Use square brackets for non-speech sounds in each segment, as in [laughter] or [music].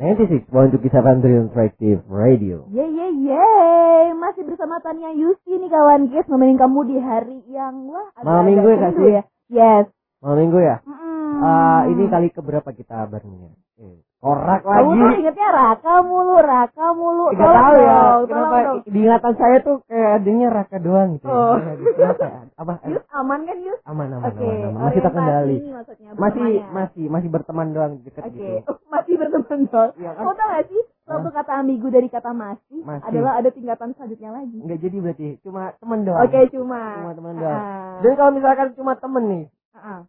96.1 Kisah Dream Interactive Radio. Yeay, yeay, yeay. Masih bersama Tania Yusi nih kawan guys. Nemenin kamu di hari yang wah. Malam minggu ya, Sri? ya. Yes. Malam minggu ya? Mm-mm. Ah, ini kali keberapa kita barengnya? Eh, Korak Kamu tuh lagi. ingetnya Raka mulu, Raka mulu. Gak tahu ya, dong, kenapa tolong dong. di ingatan saya tuh kayak adanya Raka doang gitu. ya. Oh. Kenapa ya? Apa? [laughs] Yus aman kan Yus? Aman, aman, Oke. aman, aman. Masih terkendali. maksudnya. Masih, bertemannya. masih, masih berteman doang deket Oke, gitu. [laughs] Masih berteman dong. Iya kan? Kamu tau gak sih, suatu kata ambigu dari kata masih, Masih. adalah ada tingkatan selanjutnya lagi. Enggak jadi berarti, cuma teman doang. Oke, cuma. Cuma teman doang. Ah. Dan kalau misalkan cuma temen nih, Ah.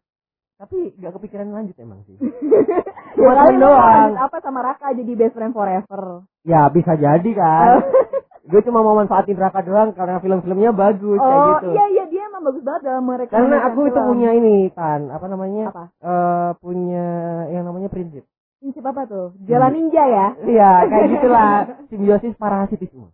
Tapi gak kepikiran lanjut emang sih. Ya, [laughs] Cuma mau doang. apa sama Raka jadi best friend forever. Ya bisa jadi Oh. kan. [laughs] gue cuma mau manfaatin Raka doang karena film-filmnya bagus kayak Oh gitu. iya iya dia emang bagus banget dalam mereka. Karena aku itu punya ini tan apa namanya apa? eh punya yang namanya prinsip. Prinsip apa tuh? Jalan ninja ya? Iya kayak gitulah simbiosis parasitisme.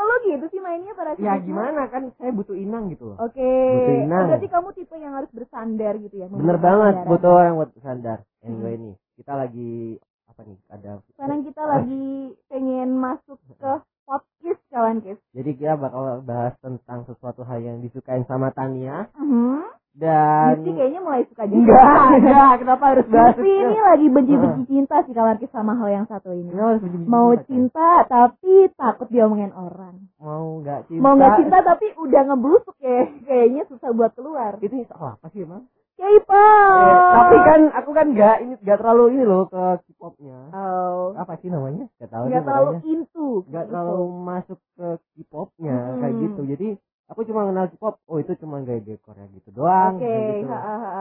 Kalau gitu sih mainnya pada Ya gimana kan saya butuh inang gitu loh. Oke. Butuh Oh, berarti kamu tipe yang harus bersandar gitu ya? Bener banget sandaran. butuh orang buat sadar. Anyway nih kita lagi apa nih ada. Sekarang kita lagi pengen masuk ke podcast kawan guys. Jadi kita bakal bahas tentang sesuatu hal yang disukain sama Tania Hmm. Dan Yusi kayaknya mulai suka [laughs] juga. enggak enggak kenapa harus bahas Yusi ini lagi benci-benci cinta sih kawan guys sama hal yang satu ini. Kenapa harus benci-benci Mau cinta, cinta tapi takut diomongin orang. mau nggak cinta Mau nggak cinta tapi udah ngebusuk ya. [laughs] Kayaknya susah buat keluar. itu soal apa sih emang K-pop. Eh, tapi kan aku kan nggak ini nggak terlalu ini loh ke K-popnya oh, apa sih namanya nggak tahu sih terlalu namanya. into. nggak gitu. terlalu masuk ke K-popnya kayak Hmm. gitu jadi aku cuma kenal K-pop oh itu cuma gaya dekor ya gitu doang Oke, kayak gitu.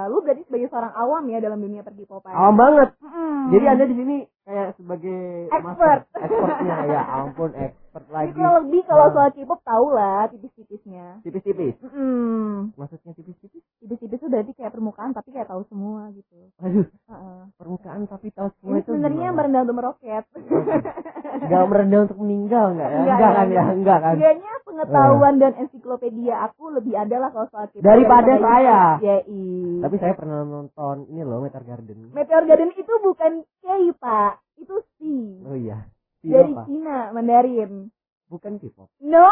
lu berarti sebagai seorang awam ya dalam dunia pergi popan. awam banget Hmm. jadi anda di sini kayak sebagai Expert. master, expertnya ya ampun expert Jadi lagi kurang lebih kalau soal K-pop tau lah tipis-tipisnya. tipis-tipis Hmm. maksudnya tipis-tipis Tipis-tipis tuh berarti kayak permukaan tapi kayak tahu semua gitu. aduh Heeh. permukaan tapi tahu semua Ini itu sebenarnya merendah untuk meroket. nggak merendah untuk meninggal nggak ya Enggak, enggak kan enggak, ya enggak kan pengetahuan dan ensiklopedia aku lebih ada lah kalau soal K-pop Daripada saya. Yei. Tapi saya pernah nonton ini loh Meteor Garden. Meteor Garden itu bukan K, Pak. Itu C. Oh iya. Iya, Dari Pak. Cina, Mandarin. Bukan K-pop. No,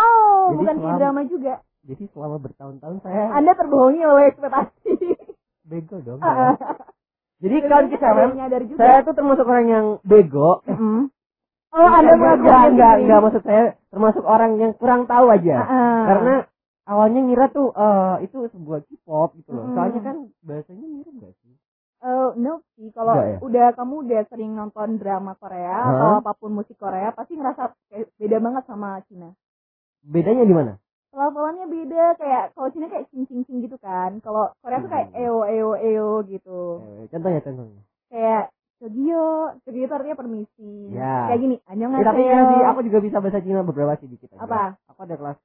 Jadi bukan selama- K-drama juga. Jadi selama bertahun-tahun saya Anda terbohongi oleh ekspektasi. bego dong. Saya. [laughs] Jadi kalau kita saya saya tuh termasuk orang yang bego. Mm-mm. Oh, Anda enggak, enggak, enggak, enggak, maksud saya termasuk orang yang kurang tahu aja. Ah. Karena awalnya ngira tuh eh itu sebuah K-pop gitu loh. Mm. Soalnya kan bahasanya mirip gak sih? Eh, no sih kalau Enggak ya? udah kamu udah sering nonton drama Korea Hah? atau apa pun musik Korea pasti ngerasa beda banget sama Cina. Bedanya di mana? Pelafalannya beda kayak kalau Cina kayak cing cing cing gitu kan. Kalau Korea tuh kayak Hmm. eo eo eo gitu. Eh, contohnya contohnya. Kayak Sogio, Sogio itu artinya permisi. Ya. Kayak gini, Eh, annyeonghaseyo. tapi ya sih aku juga bisa bahasa Cina beberapa sih dikit aja. Apa? Aku ada kelas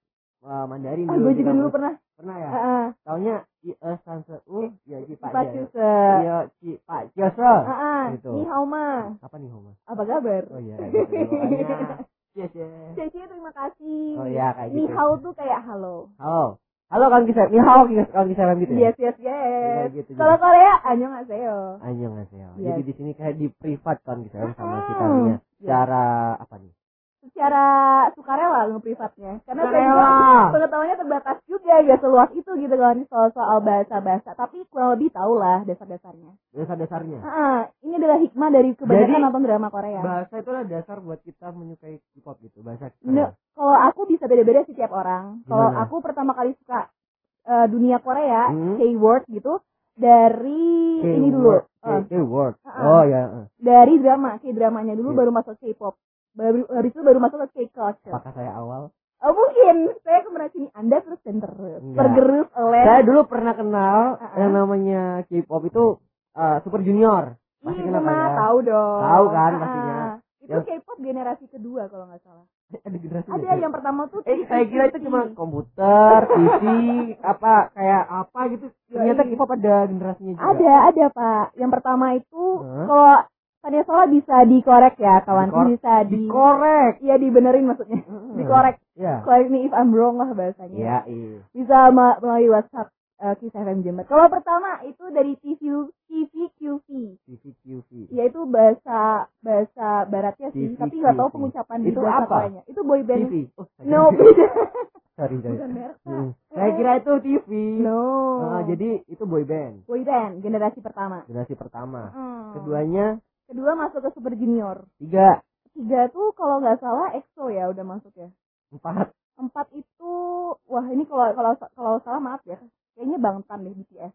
eh, Mandarin Ah, dulu gue di juga dulu pernah. pernah ya. Heeh. Taunya i e san se u ya ci pak ya. Cuse. Iya ci pak ciose. Heeh. Gitu. Ni hao ma. Apa nih Homa? Apa kabar? Oh iya gitu. Pokoknya. Yes, yes. Ceci terima kasih. Oh iya kayak Ni gitu. hao tuh kayak halo. Halo. Halo kawan kisah. Ni hao kawan kisah gitu ya. Yes, yes, yes. Kayak gitu Kalau juga. Korea, annyeonghaseyo. Annyeonghaseyo. Yes. Jadi di sini kayak di privat kan kisah sama si. Tania. Yes. Cara apa nih? Secara sukarela ngeprivatnya. Karena saya Sukarela. pengetahuannya terbatas juga, ya seluas itu gitu kan soal-soal bahasa-bahasa. Tapi kurang lebih tahu lah dasar-dasarnya. Dasar-dasarnya. Ah, ini adalah hikmah dari kebanyakan Jadi, nonton drama Korea. Bahasa itu adalah dasar buat kita menyukai K-pop gitu. Bahasa No, kalau aku bisa beda-beda sih tiap orang. Kalau aku pertama kali suka eh, dunia Korea, Hmm. K-word gitu, dari ini dulu. Eh, K-word. Ah. Oh ya. dari drama, K-dramanya dulu Iya. baru masuk K-pop. Baru habis itu baru masuk ke K-culture. Apakah saya awal? Oh mungkin saya kemarin sini Anda terus dan terus tergerus oleh Saya dulu pernah kenal ah. yang namanya K-pop itu uh, Super Junior. Pasti Ih, kenal kan ya? tahu dong. Tahu kan Ah, pastinya. Itu Yang- K-pop generasi kedua kalau nggak salah. [laughs] Ada generasi Ada beda. yang pertama tuh Eh, saya kira itu cuma komputer, TV, [laughs] apa kayak apa gitu. Ternyata Yoi. K-pop ada generasinya juga. Ada, ada Pak. Yang pertama itu Hah? kalau Tanya salah bisa dikorek ya kawan Dikor- bisa di Dikorek. Iya dibenerin maksudnya. Hmm. Dikorek. Ya. Correct me if I'm wrong lah bahasanya. Iya, iya. Bisa melalui WhatsApp eh, Kiss FM Jember. Kalau pertama itu dari TV TVQV, TVQV. yaitu bahasa bahasa baratnya sih, TVQV. tapi nggak tahu pengucapan di Itu bahasa apa? Koreanya. Itu boy band. TV. Oh, No, [laughs] beda. sorry, sorry. Bukan merek. Hmm. Saya kira itu TV. No. Ah, jadi itu boy band boy band generasi pertama. generasi pertama. Hmm. Keduanya Kedua masuk ke Super Junior. tiga, Tiga tuh kalau nggak salah EXO ya udah masuk ya. empat. Empat itu wah ini kalau kalau kalau salah maaf ya. Kayaknya Bangtan deh BTS.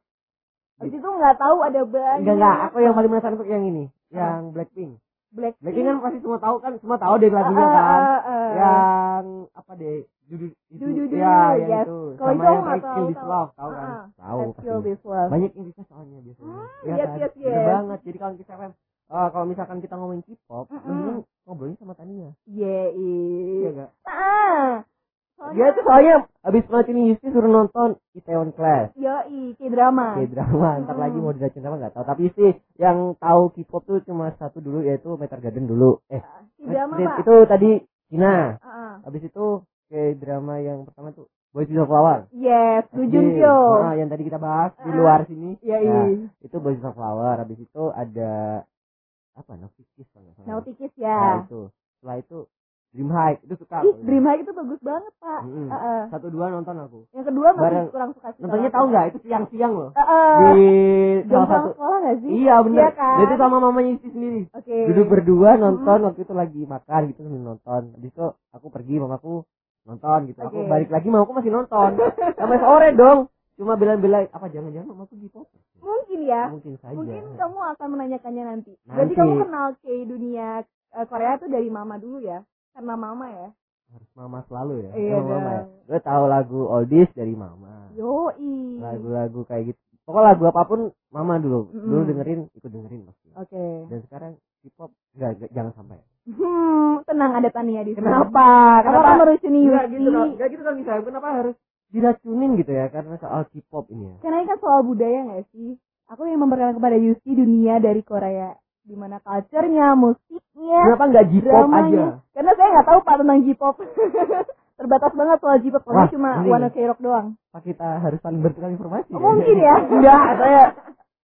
Habis itu nggak tahu ada banyak. Enggak enggak, aku yang paling penasaran tuh yang ini, yang Blackpink. Blackpink. Blackpink kan pasti semua tahu kan, semua tahu deh lagunya Ah, kan. ah, ah, ah. Yang apa deh? Dudu itu. Ya, yang yes. itu. Kalau Sama itu yang nggak Kill tahu, This tahu. Love, tahu kan? Ah, Tahu. Kill pasti. This Love. Banyak yang bisa soalnya biasanya. Ah, Iya yes, kan? yes, yes. banget. Jadi kalau kita FM eh, kalau misalkan kita ngomongin K-pop, Mm-mm. mendingan ngobrolnya sama Tania. Iya, Iya iya. enggak? Ah. Dia tuh soalnya habis pelatih Yusti suruh nonton Itaewon Class. Yoi, K-drama. Oke drama, ntar Mm-mm. lagi mau diracun apa nggak tahu. Tapi sih yang tahu K-pop tuh cuma satu dulu yaitu Meteor Garden dulu. Eh, K-drama, itu- Pak. itu tadi Cina. Ah, ah. Habis itu kayak drama yang pertama tuh Boys Before Flower. Yes, SD. Jun Pyo. Nah, yang tadi kita bahas di Ah. luar sini. Iya, Ya, iya. itu Boys Before Flower. Habis itu ada apa? Nautikis salah. Nautikis Nah, ya. itu. Setelah itu Dream High itu suka. Ih, aku. Dream High itu bagus banget, Pak. Mm-mm. Ah, ah. Satu dua nonton aku. Yang kedua masih Bareng- kurang suka sih. Nontonnya tahu aku. nggak? Itu siang-siang loh. Ah, ah. Di salah satu sekolah nggak sih? Iya bener. Iya kan? Dia itu sama mamanya istri sendiri. Oke. Duduk berdua nonton waktu itu lagi makan gitu sambil nonton. Habis itu aku pergi mamaku nonton gitu. Aku Oke. balik lagi mamaku masih nonton. Sampai sore dong. Cuma bilang-bilang apa jangan-jangan mamaku gitu. Mungkin ya. Mungkin saja. Mungkin kamu akan menanyakannya nanti. Nanti. Berarti kamu kenal K dunia eh, Korea tuh dari mama dulu ya? Karena mama ya? Harus mama selalu ya. Iya Emang mama ya. Gue tahu lagu oldies dari mama. Yoi. Lagu-lagu kayak gitu. Pokoknya lagu apa pun mama dulu. Mm-mm. Dulu dengerin, ikut dengerin pasti. Oke. Dan sekarang K-pop enggak, enggak, jangan sampai. Hmm, tenang ada Tania di sini. Kenapa? Kenapa meracuni Enggak Yuki? gitu dong. Enggak gitu dong bisa. Kenapa harus diracunin gitu ya karena soal K-pop ini ya. Karena ini kan soal budaya nggak sih? Aku yang memperkenalkan kepada Yuki dunia dari Korea. Di mana culture-nya, musiknya, Kenapa enggak J-pop aja? Karena saya nggak tahu pak tentang J-pop. [laughs] Terbatas banget soal J-pop. Karena cuma. One Ok Rock doang. Apa kita harus saling bertukar informasi? Oh, mungkin ya. [laughs] Enggak, saya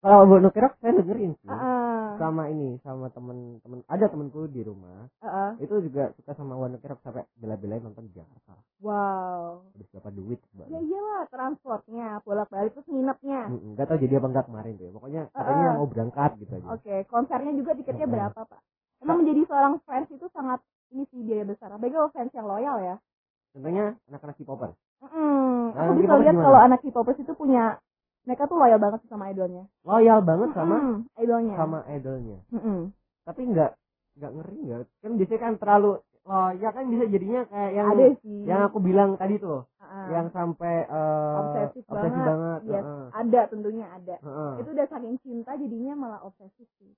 kalau Bono Kerok saya dengerin sih. Ah, Sama ini, sama temen-temen ada temenku di rumah ah, ah. itu juga suka sama One Ok Rock sampai bela-belain nonton di Jakarta. Wow. Habis berapa duit Ya coba. iyalah transportnya, bolak-balik terus nginepnya. Enggak tahu jadi apa enggak kemarin tuh ya. Pokoknya katanya Ah. mau berangkat gitu aja. Oke, konsernya juga tiketnya Mm-mm. berapa pak? Emang menjadi seorang fans itu sangat ini sih biaya besar. Apalagi kalau fans yang loyal ya. Contohnya anak-anak K-popper. Mm, Nah, aku bisa lihat kalau anak K-popers itu punya mereka tuh loyal banget sih sama idolnya. Loyal banget sama Mm, idolnya. sama idolnya. Mm-mm. Tapi enggak enggak ngeri enggak. Kan biasanya kan terlalu oh ya kan bisa jadinya kayak yang Ada sih. yang aku bilang tadi tuh Ah, yang sampai eh, Obsesif obsesi banget. banget. Yes. heeh. ada tentunya ada. Heeh. Itu udah saking cinta jadinya malah obsesif sih.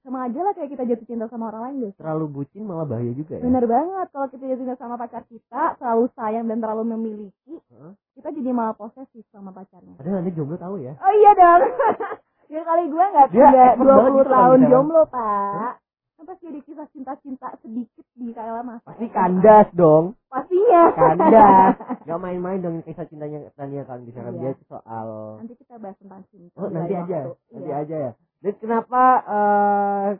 Sama aja lah kayak kita jatuh cinta sama orang lain guys. Terlalu bucin malah bahaya juga ya. Bener banget kalau kita jatuh cinta sama pacar kita, terlalu sayang dan terlalu memiliki, Heeh. kita jadi malah posesif sama pacarnya. Padahal nanti jomblo tahu ya. Oh iya dong. [laughs] ya kali gue nggak expert dua puluh tahun jomblo pak. Kan pasti ada kisah cinta-cinta sedikit di kala masa. Pasti kandas dong. Pastinya. Kandas. [laughs] Gak main-main dong kisah cintanya Tania kan bisa kan Iya. dia soal Nanti kita bahas tentang cinta. Oh, nanti aja. waktu. Nanti Iya. aja ya. Dan kenapa eh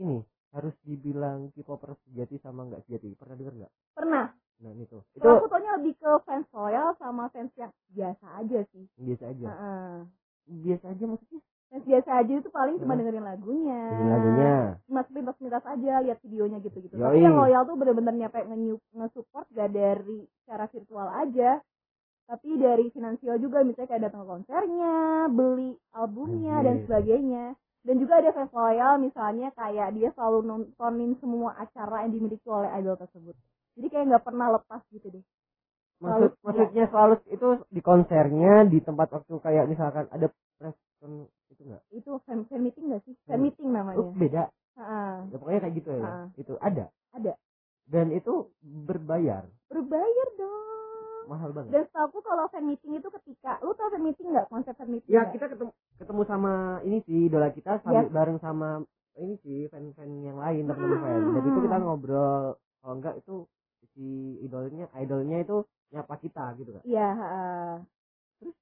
ini harus dibilang K-popper sejati sama nggak sejati? Pernah dengar nggak? Pernah. Nah, itu. Itu Kalau aku taunya lebih ke fans loyal sama fans yang biasa aja sih. biasa aja. Heeh. Biasa aja maksudnya. Fans biasa aja itu paling cuma dengerin lagunya. Dengerin lagunya. Cuma sepintas-sepintas aja lihat videonya gitu-gitu. Yoi. Tapi yang loyal tuh bener-bener nyampe nge- nge-support gak dari secara virtual aja. Tapi dari finansial juga misalnya kayak datang ke konsernya, beli albumnya dan Anjir. sebagainya. Dan juga ada fans loyal misalnya kayak dia selalu nontonin semua acara yang dimiliki oleh idol tersebut. Jadi kayak nggak pernah lepas gitu deh. Maksud, Selalu- maksudnya selalu itu di konsernya di tempat waktu kayak misalkan ada press itu enggak? Itu fan, fan meeting gak sih? Fan meeting namanya. Oh, beda. Heeh. Ya pokoknya kayak gitu ya. Ah. Itu ada. Ada. Dan itu berbayar. Berbayar dong. Mahal banget. Dan setahu kalau fan meeting itu ketika lu tau fan meeting nggak konsep fan meeting? Ya nggak? kita ketemu ketemu sama ini sih idola kita sambil Yes. bareng sama ini sih fan-fan yang lain teman-teman Hmm. fan. Jadi itu kita ngobrol kalau enggak itu si idolnya idolnya itu nyapa kita gitu kan. Iya. heeh. Terus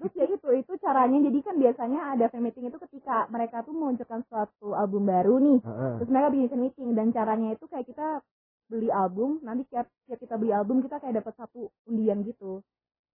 terus ya itu itu caranya jadi kan biasanya ada fan meeting itu ketika mereka tuh meluncurkan suatu album baru nih Heeh. terus mereka bikin fan meeting dan caranya itu kayak kita beli album nanti tiap tiap kita beli album kita kayak dapat satu undian gitu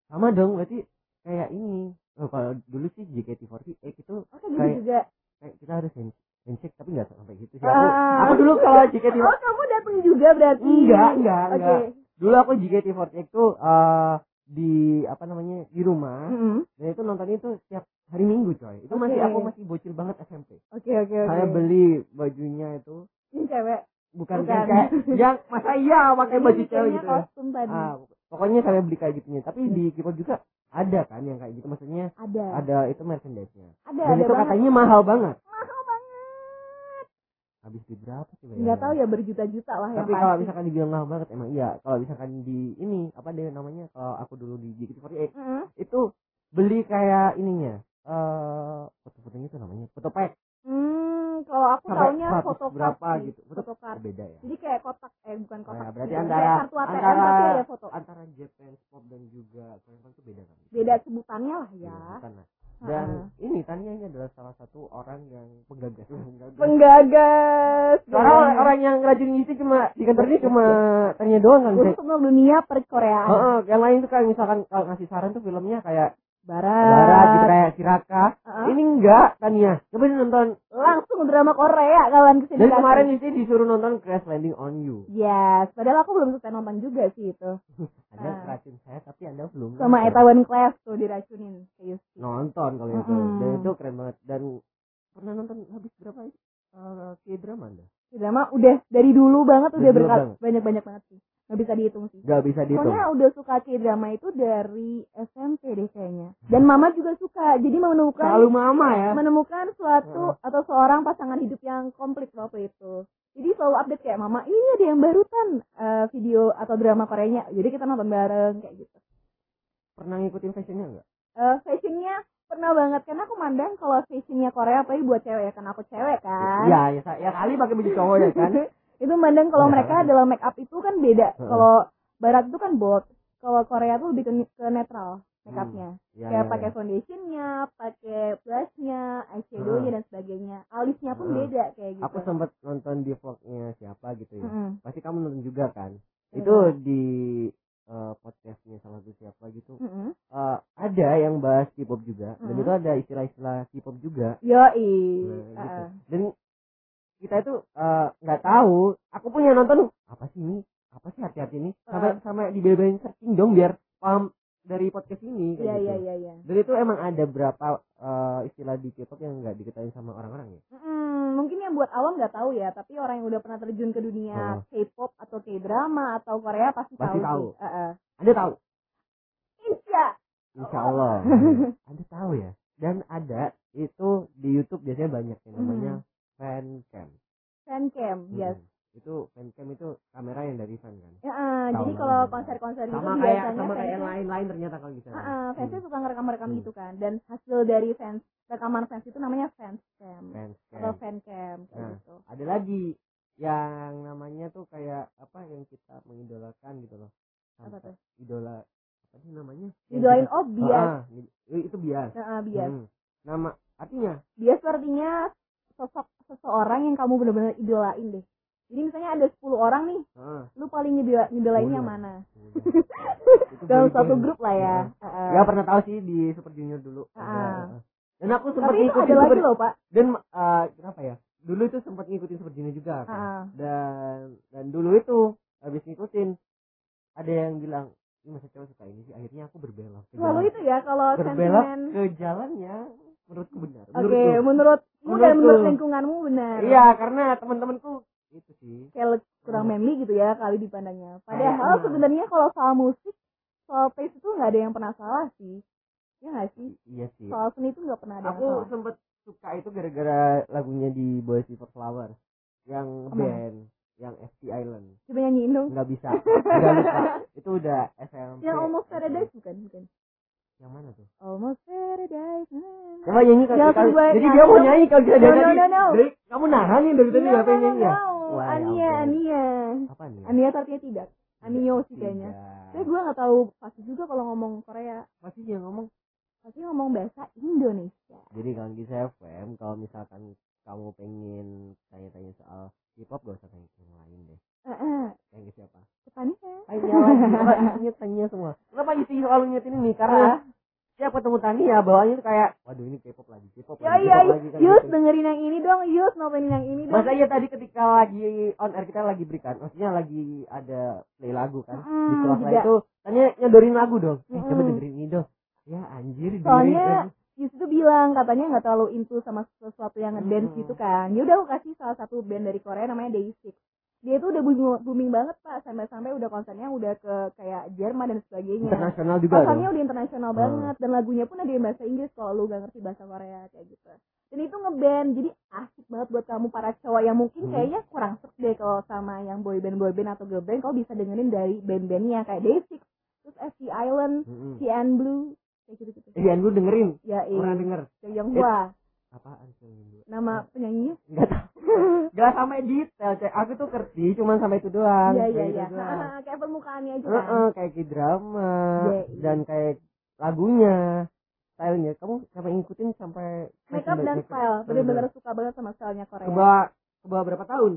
sama dong berarti kayak ini oh, kalau dulu sih JKT48 itu oke gitu Kayak- juga kayak kita harus hand- handshake tapi nggak sampai gitu sih. Aku Ah. aku dulu kalau JKT oh kamu datang juga berarti? Enggak enggak oke. enggak dulu aku JKT48 tuh eh, di apa namanya di rumah. Mm-mm. dan itu nontonnya itu setiap hari minggu coy. Itu masih Oke. aku masih bocil banget SMP oke oke oke. Saya beli bajunya itu. Ini cewek? Bukan, Bukan. yang kayak [laughs] yang masa iya pakai baju cewek gitu ya. kostum tadi. Ah, pokoknya saya beli kayak gitunya. Tapi di K-pop juga ada kan yang kayak gitu? Maksudnya ada. ada itu merchandise-nya. Ada dan ada itu banget. katanya mahal banget. Mahal banget. Habis di berapa sih nggak tahu ya berjuta-juta lah tapi kalau pasti. misalkan dibilang mahal banget emang iya. Kalau misalkan di ini apa deh namanya? Kalau aku dulu di JKT48 Mm-mm. itu beli kayak ininya eh foto-fotonya itu namanya? Foto pack Hmm, kalau aku sampai taunya 100 foto berapa sih. gitu foto Foto card. beda ya Jadi kayak kotak eh bukan Oh kotak. ya, berarti sih, antara kayak kartu ATM antara tapi ada foto. antara Japan pop dan juga Korean pop itu beda kan Beda sebutannya lah Beda ya. sebutan lah. dan Heeh. ini Tania ini adalah salah satu orang yang penggagas penggagas Penggagas. karena orang, orang yang rajin ngisi cuma di kantor ini cuma Tania doang kan untuk semua dunia perkoreaan. Heeh, yang lain tuh kayak misalkan kalau ngasih saran tuh filmnya kayak Barat. Barat gitu kayak Siraka. Heeh. Ini enggak Tania. Coba nonton. Langsung drama Korea kawan ke sini. Dan kemarin istri disuruh nonton Crash Landing on You. Yes, padahal aku belum selesai nonton juga sih itu. [laughs] Anda Ah. racun saya tapi Anda belum. Sama. Etawan Class tuh diracunin Yuski. Nonton kalau itu. Mm-mm. Dan itu keren banget. Dan pernah nonton habis berapa itu? Uh? Drama udah dari dulu banget Dari udah berkali banget. banyak-banyak banget sih. Nggak bisa dihitung sih. Gak bisa dihitung. Pokoknya udah suka K-drama itu dari SMP deh kayaknya. Dan mama juga suka. Jadi menemukan Selalu mama ya. menemukan suatu atau seorang pasangan hidup yang komplit waktu itu. Jadi selalu update kayak mama, ini ada yang baru kan eh, video atau drama Koreanya. Jadi kita nonton bareng kayak gitu. Pernah ngikutin fashionnya enggak? Eh fashionnya pernah banget karena aku mandang kalau fashionnya Korea apalagi buat cewek ya kan aku cewek kan. Iya, ya, ya kali pakai baju cowok ya kan. [laughs] itu mandang kalau Iya. mereka dalam make up itu kan beda. Kalau barat itu kan bold. Kalau Korea tuh lebih ke, ke netral make upnya. Ya, kayak ya, pakai ya. foundationnya, pakai blushnya, eyeshadownya dan sebagainya. Alisnya pun Heeh. beda kayak gitu. Aku sempat nonton di vlognya siapa gitu ya. Mm-mm. Pasti kamu nonton juga kan. Iya. Itu di eh, podcastnya salah satu siapa gitu. Mm-mm. Ada yang bahas K-pop juga. Dan Mm. itu ada istilah-istilah K-pop juga. Yoi. Nah, gitu. Heeh. Dan kita itu eh, nggak tahu. Aku punya nonton apa sih ini? Apa sih hati-hati ini? Sampai Heeh. sampai dibel-belin searching dong biar paham dari podcast ini. kayak Iya gitu. iya iya iya. Dan itu emang ada berapa eh, istilah di K-pop yang nggak diketahui sama orang-orang ya? Mm, mungkin yang buat awam nggak tahu ya, tapi orang yang udah pernah terjun ke dunia K-pop atau K-drama atau Korea pasti, Pasti tahu. tahu. sih. Heeh. Anda tahu? Insya. Insya Allah. [laughs] Anda tahu ya. Dan ada itu di YouTube biasanya banyak yang namanya fan cam. Fancam, yes. Hmm. Itu fan cam itu kamera yang dari fan kan. Ya, Tahu jadi kalau konser-konser gitu Sama kayak biasanya sama kayak yang lain-lain ternyata kalau bisa. Heeh, fansnya suka ngerekam-rekam Hmm. gitu kan. Dan hasil dari fans rekaman fans itu namanya fans cam Fan atau cam. fan cam kayak Nah. gitu. Ada lagi yang namanya tuh kayak apa yang kita mengidolakan gitu loh. Apa tuh? Idola apa sih kita- oh bias. Ah, itu bias. Heeh, bias. Hmm. Nama artinya Bias artinya sosok seseorang yang kamu benar-benar idolain deh. Jadi misalnya ada 10 orang nih, ah, lu paling ngidolain yang mana? [laughs] Dalam satu grup lah ya. Ya pernah tahu sih di Super Junior dulu. Ada. Dan aku sempat Tapi itu ada lagi Super loh, Pak. dan eh, kenapa ya? Dulu itu sempat ngikutin Super Junior juga. aku. Heeh. Dan dan dulu itu habis ngikutin ada yang bilang ini masa cewek suka ini sih akhirnya aku berbelok ke Selalu itu ya kalau berbelok sentimen. ke jalannya menurutku benar Oke, menurutku. menurutmu dan Menurutku. menurut lingkunganmu benar. iya karena teman-temanku itu sih Kayak kurang manly gitu ya kali dipandangnya. Padahal Kayaknya. sebenarnya kalau soal musik, soal taste itu nggak ada yang pernah salah sih. Ya nggak sih? iya sih Soal seni itu nggak pernah ada yang aku salah. sempet suka itu gara-gara lagunya di Boys Before Flowers yang Ke mana? band yang FT Island Coba nyanyiin dong. nggak bisa udah lupa [laughs] itu udah SMP Yang Almost Paradise bukan? Bukan. yang mana tuh Almost Paradise. na, na. coba nyanyi kali jadi dia mau nyanyi kalau kita No, no, no, no. dari kamu nahan nih dari tadi nggak pengen nyanyi ya. Wah, ya Ania. Ania. apa nih Ania artinya tidak. Anio sih kayaknya. Tapi gue nggak tahu pasti juga kalau ngomong Korea. pasti dia ngomong pasti ngomong bahasa Indonesia jadi kawan kisah FM kalau misalkan kamu pengen tanya-tanya soal K-pop gak usah tanya yang lain deh eh eh tanya ke siapa Tania tanya lagi tanya tanya semua kenapa isi selalu ngingetin ini karena Ah. siap ketemu Tania bawaannya tuh kayak waduh ini K-pop lagi K-pop ya lagi iya kan Yus gitu. dengerin yang ini dong Yus novelin yang ini dong Masa iya tadi ketika lagi on air kita lagi berikan, maksudnya lagi ada play lagu kan Mm, di kelas itu, tanya nyodorin lagu dong. Eh, coba dengerin ini dong. Ya anjir. Soalnya kan. Yus itu bilang katanya nggak terlalu into sama sesuatu yang ngedance gitu kan. Ya udah aku kasih salah satu band dari Korea namanya Day6. Dia itu udah booming, booming banget pak sampai-sampai udah konsernya udah ke kayak Jerman dan sebagainya. internasional juga dong. udah internasional Hmm. banget dan lagunya pun ada yang bahasa Inggris kalau lu gak ngerti bahasa Korea kayak gitu. Dan itu ngeband jadi asik banget buat kamu para cowok yang mungkin Hmm. kayaknya kurang serak deh kalau sama yang boy band boy band atau girl band kau bisa dengerin dari band-bandnya kayak Day6, terus SC Island, Mm-mm. CN Blue kayak gitu-gitu. Ian lu dengerin, Ya pernah iya. denger? Yang Hua, Apaan sih nama penyanyinya. Enggak tahu. [laughs] Gak sampai detail, cek. Aku tuh ngerti, cuman sampai itu doang. Iya iya iya. [laughs] Kayak permukaannya aja Heeh, kan. kayak ke drama Iya, iya. dan kayak lagunya, stylenya. Kamu sampai ngikutin sampai Makeup dan style, bener-bener suka banget sama stylenya Korea. bawah ke bawah berapa tahun?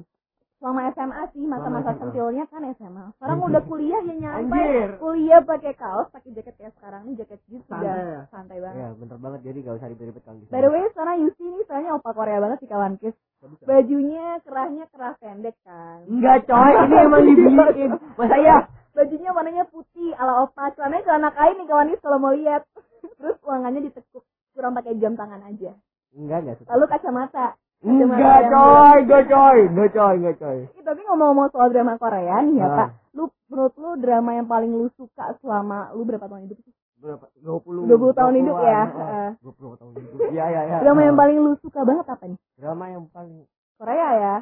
Selama SMA sih, masa-masa sentilnya kan SMA. Sekarang udah kuliah ya nyampe. Anjir. Kuliah pakai kaos, pakai jaket kayak sekarang nih jaket jeans Santai ya? santai banget. Ya bener banget jadi gak usah ribet-ribet kan By the way, sekarang Yusi ini soalnya opa Korea banget sih kawan Kis. Bajunya kerahnya kerah pendek kan. Enggak coy, ini emang dibikin. Masa ya? Bajunya warnanya putih ala opa. Celananya celana kain nih kawan Kis kalau mau lihat. [laughs] Terus lengannya ditekuk. Kurang pakai jam tangan aja. Enggak enggak. Lalu kacamata. Enggak coy, enggak coy, enggak coy, enggak coy. Tapi ngomong-ngomong soal drama Korea nih ya Ah. Pak. Lu menurut lu drama yang paling lu suka selama lu berapa tahun hidup sih? Berapa? 20 20 tahun hidup ya. Heeh. 20 tahun hidup. Iya iya iya. Drama yang paling lu suka banget apa nih? drama yang paling Korea ya.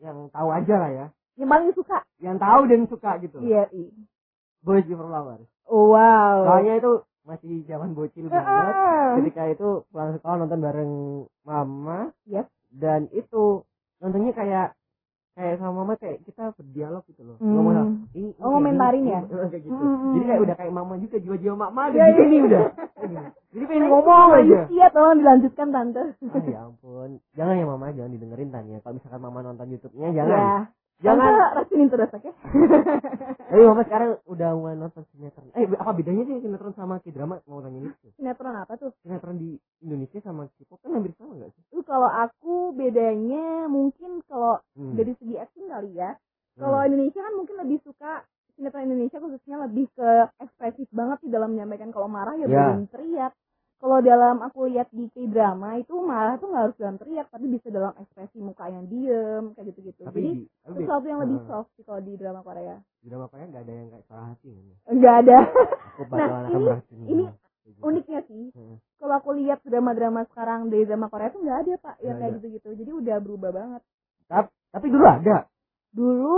yang tahu aja lah ya. Yang paling suka. Yang tahu dan suka gitu. Iya, iya. Boys Before Flowers. Oh, wow. Soalnya itu masih zaman bocil banget. Ketika itu pulang sekolah nonton bareng mama. Yes. Dan itu nontonnya kayak kayak sama mama kayak kita berdialog gitu loh. Hmm. Ngomong ini, ini Oh, gini, ya? [laughs] kayak gitu. Hmm. Jadi kayak udah kayak mama juga jiwa-jiwa mama Iya, [laughs] kayak gitu iya. nih udah. Jadi pengen ngomong aja. Iya, tolong dilanjutkan tante. Ah ya ampun. Jangan ya mama jangan didengerin tanya. Kalau misalkan mama nonton YouTube-nya jangan. Ya. Jangan. Tante racunin terus oke? [laughs] Tapi mama sekarang udah mulai nonton sinetron. Eh apa bedanya sih sinetron sama K-drama? Mau tanya itu. Sinetron apa tuh? Sinetron di Indonesia sama K-pop kan hampir sama nggak sih? Tuh kalau aku bedanya mungkin kalau Hmm. dari segi acting kali ya. Hmm. Kalau Indonesia kan mungkin lebih suka sinetron Indonesia khususnya lebih ke ekspresif banget sih dalam menyampaikan kalau marah ya Ya. belum teriak. Kalau dalam aku lihat di K-drama itu marah tuh nggak harus dalam teriak tapi bisa dalam ekspresi muka yang diem kayak gitu-gitu. tapi Jadi di, sesuatu yang lebih Heeh. soft sih kalau di drama Korea. di drama Korea nggak ada yang kayak salah hati kan? Enggak ada. Akan ini- ini gitu. Uniknya sih, Heeh. kalau aku lihat drama-drama sekarang dari drama Korea tuh nggak ada pak yang Nggak kayak gitu-gitu. Jadi udah berubah banget. Tapi, tapi dulu ada. Dulu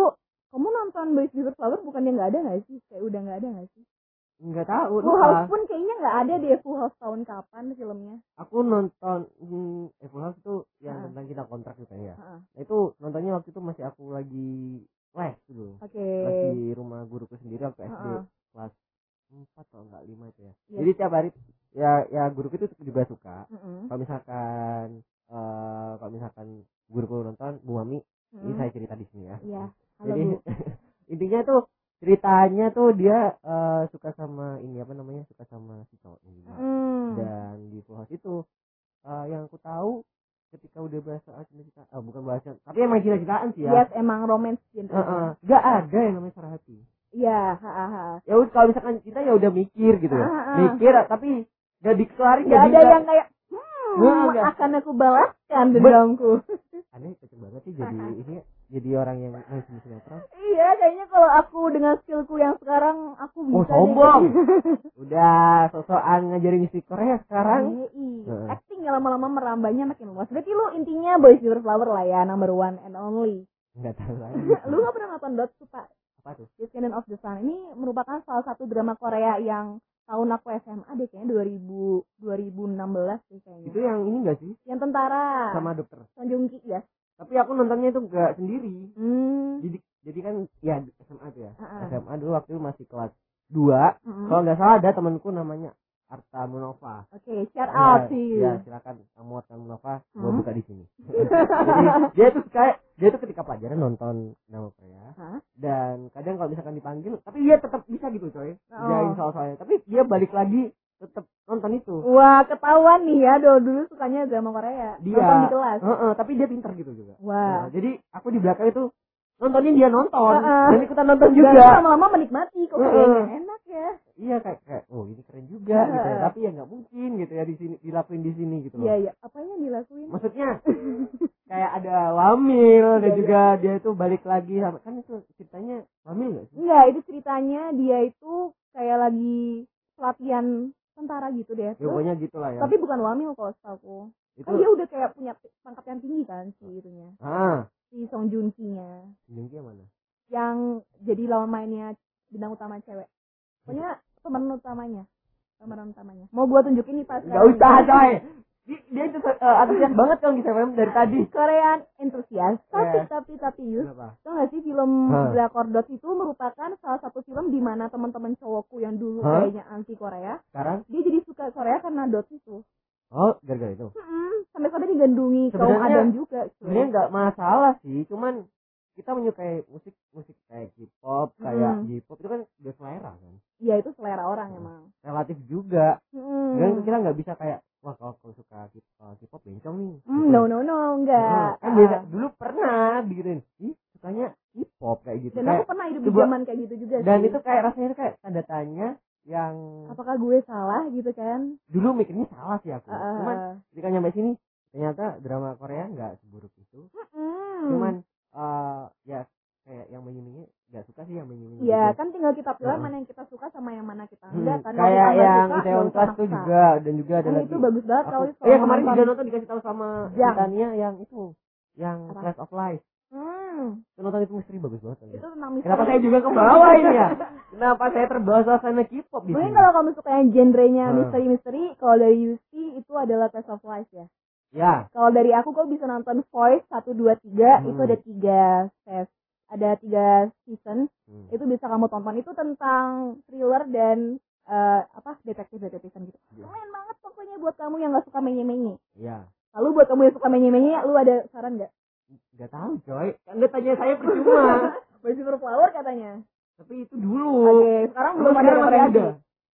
kamu nonton Boys Before Flower bukannya nggak ada nggak sih? Kayak udah nggak ada nggak sih? Nggak tahu. Full. House pun kayaknya nggak ada deh Full House tahun kapan filmnya. Aku nonton hmm, eh, Full House itu yang Heeh. tentang kita kontrak gitu ya. Heeh. Nah, itu nontonnya waktu itu masih aku lagi les dulu. Oke. Pas di rumah guruku sendiri waktu SD Heeh. kelas 4 atau enggak 5 itu ya. Iya. Jadi tiap hari ya ya guruku itu juga suka. Mm-mm. Kalau misalkan eh kalau misalkan guruku nonton Bu Mami, ini Mm-mm. saya cerita di sini ya. Iya. Halo Jadi [laughs] intinya tuh ceritanya tuh dia eh, suka sama ini apa namanya? Suka sama si cowoknya juga. Mm. Dan di Full itu eh, yang aku tahu ketika udah bahasa ah, cinta ah, bukan bahasa tapi emang cinta-cintaan sih ya. Yes, emang romance genre. Heeh. Gak ada yang namanya sarah hati. Iya. Ya udah kalau misalkan cinta ya udah mikir gitu ya. Mikir tapi gak dikeluarin Nggak ada yang kayak hmm, akan aku balaskan dendamku. aneh cocok banget sih jadi ini jadi orang yang sini sinetron. Iya, kayaknya kalau aku dengan skillku yang sekarang aku bisa Oh sombong. [laughs] udah sosokan ngajarin isi Korea sekarang. Iya, Heeh. acting ya lama-lama merambahnya makin luas. Berarti lu intinya Boys Before Flower lah ya, number one and only. Enggak tahu lagi. [laughs] lu gak pernah nonton Dot Pak? apa tuh? Descendant of the Sun ini merupakan salah satu drama Korea yang tahun aku SMA deh kayaknya 2000 2016 sih kayaknya. Itu yang ini enggak sih? Yang tentara. Sama dokter. Song Joong Ki ya. Tapi aku nontonnya itu enggak sendiri. Hmm. Jadi jadi kan ya di SMA tuh ya. Heeh. SMA dulu waktu itu masih kelas 2 Mm-mm. kalau nggak salah ada temanku namanya Arta Munova Oke, shout out Ya, to you. ya silakan kamu Arta Munova Hmm? buka di sini [laughs] jadi dia tuh kayak dia tuh ketika pelajaran nonton drama Korea Hah? dan kadang kalau misalkan dipanggil tapi dia tetap bisa gitu coy Oh. jain soal-soalnya tapi dia balik lagi nonton itu Wah, ketahuan nih ya, dulu dulu sukanya drama Korea. dia Nonton di kelas. Heeh, tapi dia pintar gitu juga Wah. Nah, jadi aku di belakang itu nontonin dia nonton Heeh. dan ikutan nonton Dan juga lama-lama menikmati kok Heeh. kayaknya enak ya. iya kayak kayak oh ini keren juga Heeh. gitu ya tapi ya nggak mungkin gitu ya di sini dilakuin di sini gitu loh Iya, iya. Apa yang dilakuin? maksudnya [laughs] kayak ada wamil dan Iya, juga dia itu balik lagi sama kan itu ceritanya wamil nggak sih Enggak, itu ceritanya dia itu kayak lagi pelatihan tentara gitu deh. ya, Terus, pokoknya gitulah ya tapi bukan wamil kok setahu itu Kan dia udah kayak punya pangkat yang tinggi kan si itunya. ah Si Song Joong Ki-nya. Jungki yang mana Yang jadi lawan mainnya bintang utama cewek. Pokoknya pemeran utamanya. Pemeran utamanya. Mau gua tunjukin nih pas nggak usah coy Di- dia itu uh, antusias banget kan bisa film dari tadi Korean entusias. Tapi, Eh. tapi, tapi, Yus. Tau gak sih film Hah. Drakor Dot itu merupakan salah satu film di mana teman-teman cowokku yang dulu Hah? kayaknya anti Korea, sekarang dia jadi suka Korea karena Dot itu. oh gara-gara itu Hmm, sampai-sampai digandungi kaum Adam juga. sebenarnya nggak masalah sih cuman kita menyukai musik musik kayak K-pop kayak Hmm. J-pop itu kan udah selera kan Iya itu selera orang Hmm. emang. relatif juga Hmm. dan kita nggak bisa kayak wah kalau kau suka K- uh, K-pop bencong nih Hmm, Gitu. no no no enggak. kan biasa Ah. dulu pernah digituin ih sukanya K-pop kayak gitu Dan kayak, aku pernah hidup di coba- zaman kayak gitu juga dan sih. itu kayak rasanya kayak tanda tanya yang apakah gue salah gitu kan? dulu mikirnya salah sih aku Ah, cuman ah. ketika nyampe sini ternyata drama Korea nggak seburuk itu Hmm. cuman eh ya kayak yang menyimingi nggak suka sih yang menyimingi Iya gitu. kan tinggal kita pilih Heeh. mana yang kita suka sama yang mana kita Hmm, enggak kan. Kayak yang Itaewon Class tuh juga dan juga ada Nah, lagi itu bagus banget kalau iya kemarin juga nonton dikasih tahu sama. Tania yang itu yang? Class of Life Hmm, nonton itu misteri bagus banget kan, itu ya. tentang misteri. Kenapa saya juga ke bawah ini ya? Kenapa saya terbawa suasana K-pop Mungkin kalau kamu suka yang genrenya Hmm. misteri-misteri, kalau dari UC itu adalah Test of Life ya. Ya, Kalau dari aku kok bisa nonton Voice 1 2 3 Hmm. itu ada tiga ses ada tiga season Hmm. itu bisa kamu tonton itu tentang thriller dan eh, apa detektif detektifan gitu Iya. lumayan banget pokoknya buat kamu yang nggak suka menye menye ya. lalu buat kamu yang suka menye menye lu ada saran nggak Gak tahu coy. Anda tanya saya percuma. [laughs] Baju Flower katanya Tapi itu dulu. oke sekarang belum ada yang lagi ada.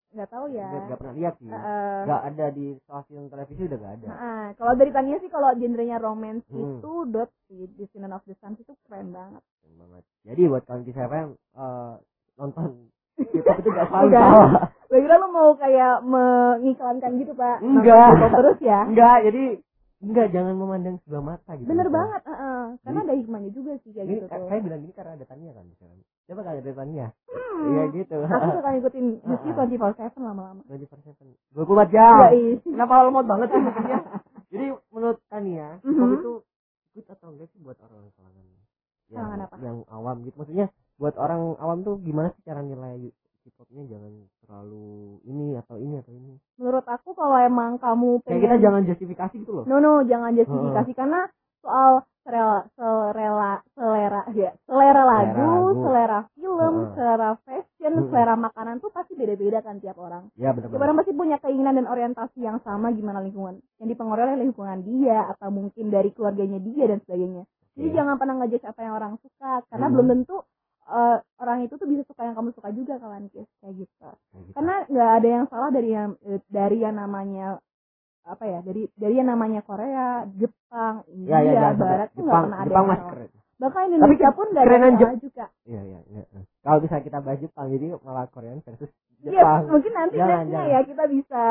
nggak tahu ya Gak, gak pernah lihat sih. Eh, Gak ada di stasiun televisi udah gak ada. Nah, kalau dari Tania sih kalau genrenya romance Hmm. itu dot di Descendant of the Sun itu keren banget. Keren banget. Jadi buat kalian di FM eh, nonton [laughs] K-pop itu gak selalu Enggak. salah. Kira lu mau kayak mengiklankan gitu pak? Enggak. Terus ya? Enggak, jadi enggak jangan memandang sebelah mata gitu. Bener Misalnya. banget, heeh. karena ada hikmahnya juga sih kayak gitu tuh. saya bilang gini karena ada Tania kan misalnya. Coba kalau ada Tania. Hmm. Iya gitu. Aku suka ngikutin Yuki [laughs] Heeh. 24/7 lama-lama. 24/7. 24 jam. Iya, iya. Kenapa lemot banget sih maksudnya? [laughs] Jadi menurut Tania, K-pop Mhm. itu good atau enggak sih buat orang kalangan yang, apa? yang awam gitu. Maksudnya buat orang awam tuh gimana sih cara nilai K-popnya jangan terlalu ini atau ini atau ini. Menurut aku kalau emang kamu Kayak pengen kita jangan justifikasi gitu loh. No no, jangan justifikasi karena soal selera selera selera ya, selera lagu, lagu. selera film, Heeh. selera fashion, Mm-mm. selera makanan tuh pasti beda-beda kan tiap orang. Ya Tiap benar-benar. orang pasti punya keinginan dan orientasi yang sama gimana lingkungan yang dipengaruhi oleh lingkungan dia atau mungkin dari keluarganya dia dan sebagainya. Jadi Oke. jangan pernah ngejudge apa yang orang suka karena Hmm. belum tentu eh, orang itu tuh bisa suka yang kamu suka juga kawan Kis kayak gitu. Kayak gitu. Karena nggak ada yang salah dari yang eh, dari yang namanya apa ya dari dari yang namanya Korea, Jepang, ya, India, ya, jangan sampai. Barat tuh nggak Jepang, pernah ada Jepang yang keren. Bahkan Indonesia pun nggak ada yang salah juga. Iya, iya, iya. Kalau bisa kita bahas Jepang, jadi malah Korean versus Iya, Jepang. mungkin nanti nextnya jangan. ya kita bisa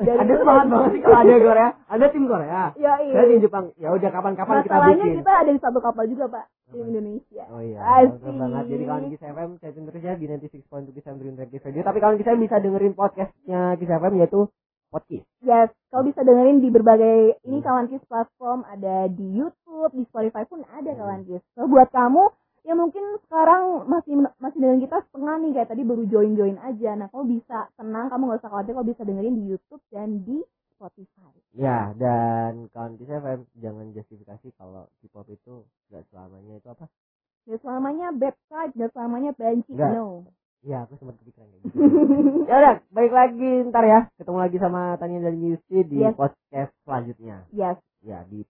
ada semangat banget sih kalau ada [laughs] Korea. Ada tim Korea. Ya iya. Saya tim Jepang. Ya udah kapan-kapan kita Masalahnya bikin. kita ada di satu kapal juga pak Apa? Indonesia. Oh iya, Asik. banget. Jadi kawan Kiss FM, saya terus ya di 96.2 Kiss FM Dream Radio Radio. Tapi kawan Kiss FM bisa dengerin podcastnya Kiss FM yaitu Podcast. Yes, kau bisa dengerin di berbagai ini Hmm. kawan Kiss platform ada di YouTube, di Spotify pun ada Hmm. kawan Kiss. So buat kamu yang mungkin sekarang masih masih dengan kita setengah nih kayak tadi baru join join aja. Nah kamu bisa tenang, kamu nggak usah khawatir, kau bisa dengerin di YouTube dan di Spotify. Ya, dan kawan FM jangan justifikasi kalau K-pop itu gak selamanya itu apa? Dan selamanya bad side, dan selamanya banci. No. Ya, aku sempat kepikiran kayak gitu. [laughs] Ya udah, baik lagi ntar ya. Ketemu lagi sama Tanya dan Yusi di Yes. podcast selanjutnya. Yes. Ya, di